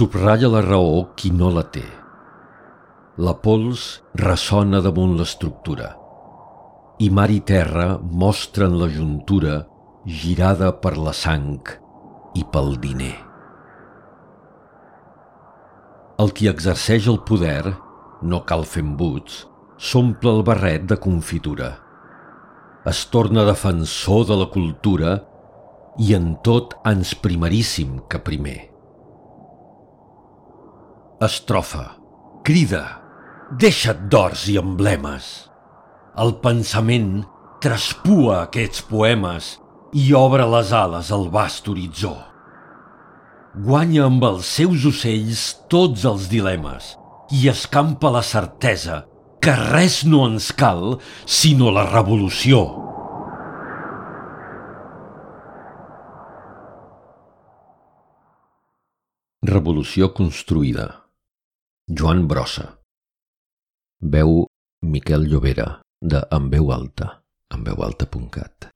Subratlla la raó qui no la té. La pols ressona damunt l'estructura i mar i terra mostren la juntura girada per la sang i pel diner. El qui exerceix el poder, no cal fer embuts, s'omple el barret de confitura. Es torna defensor de la cultura i en tot ans primeríssim que primer. Estrofa. Crida. Deixa't d'ors i emblemes. El pensament traspua aquests poemes i obre les ales al vast horitzó. Guanya amb els seus ocells tots els dilemes i escampa la certesa que res no ens cal sinó la revolució. Revolució construïda Joan Brossa. Veu Miquel Llobera de En veu alta, enveualta.cat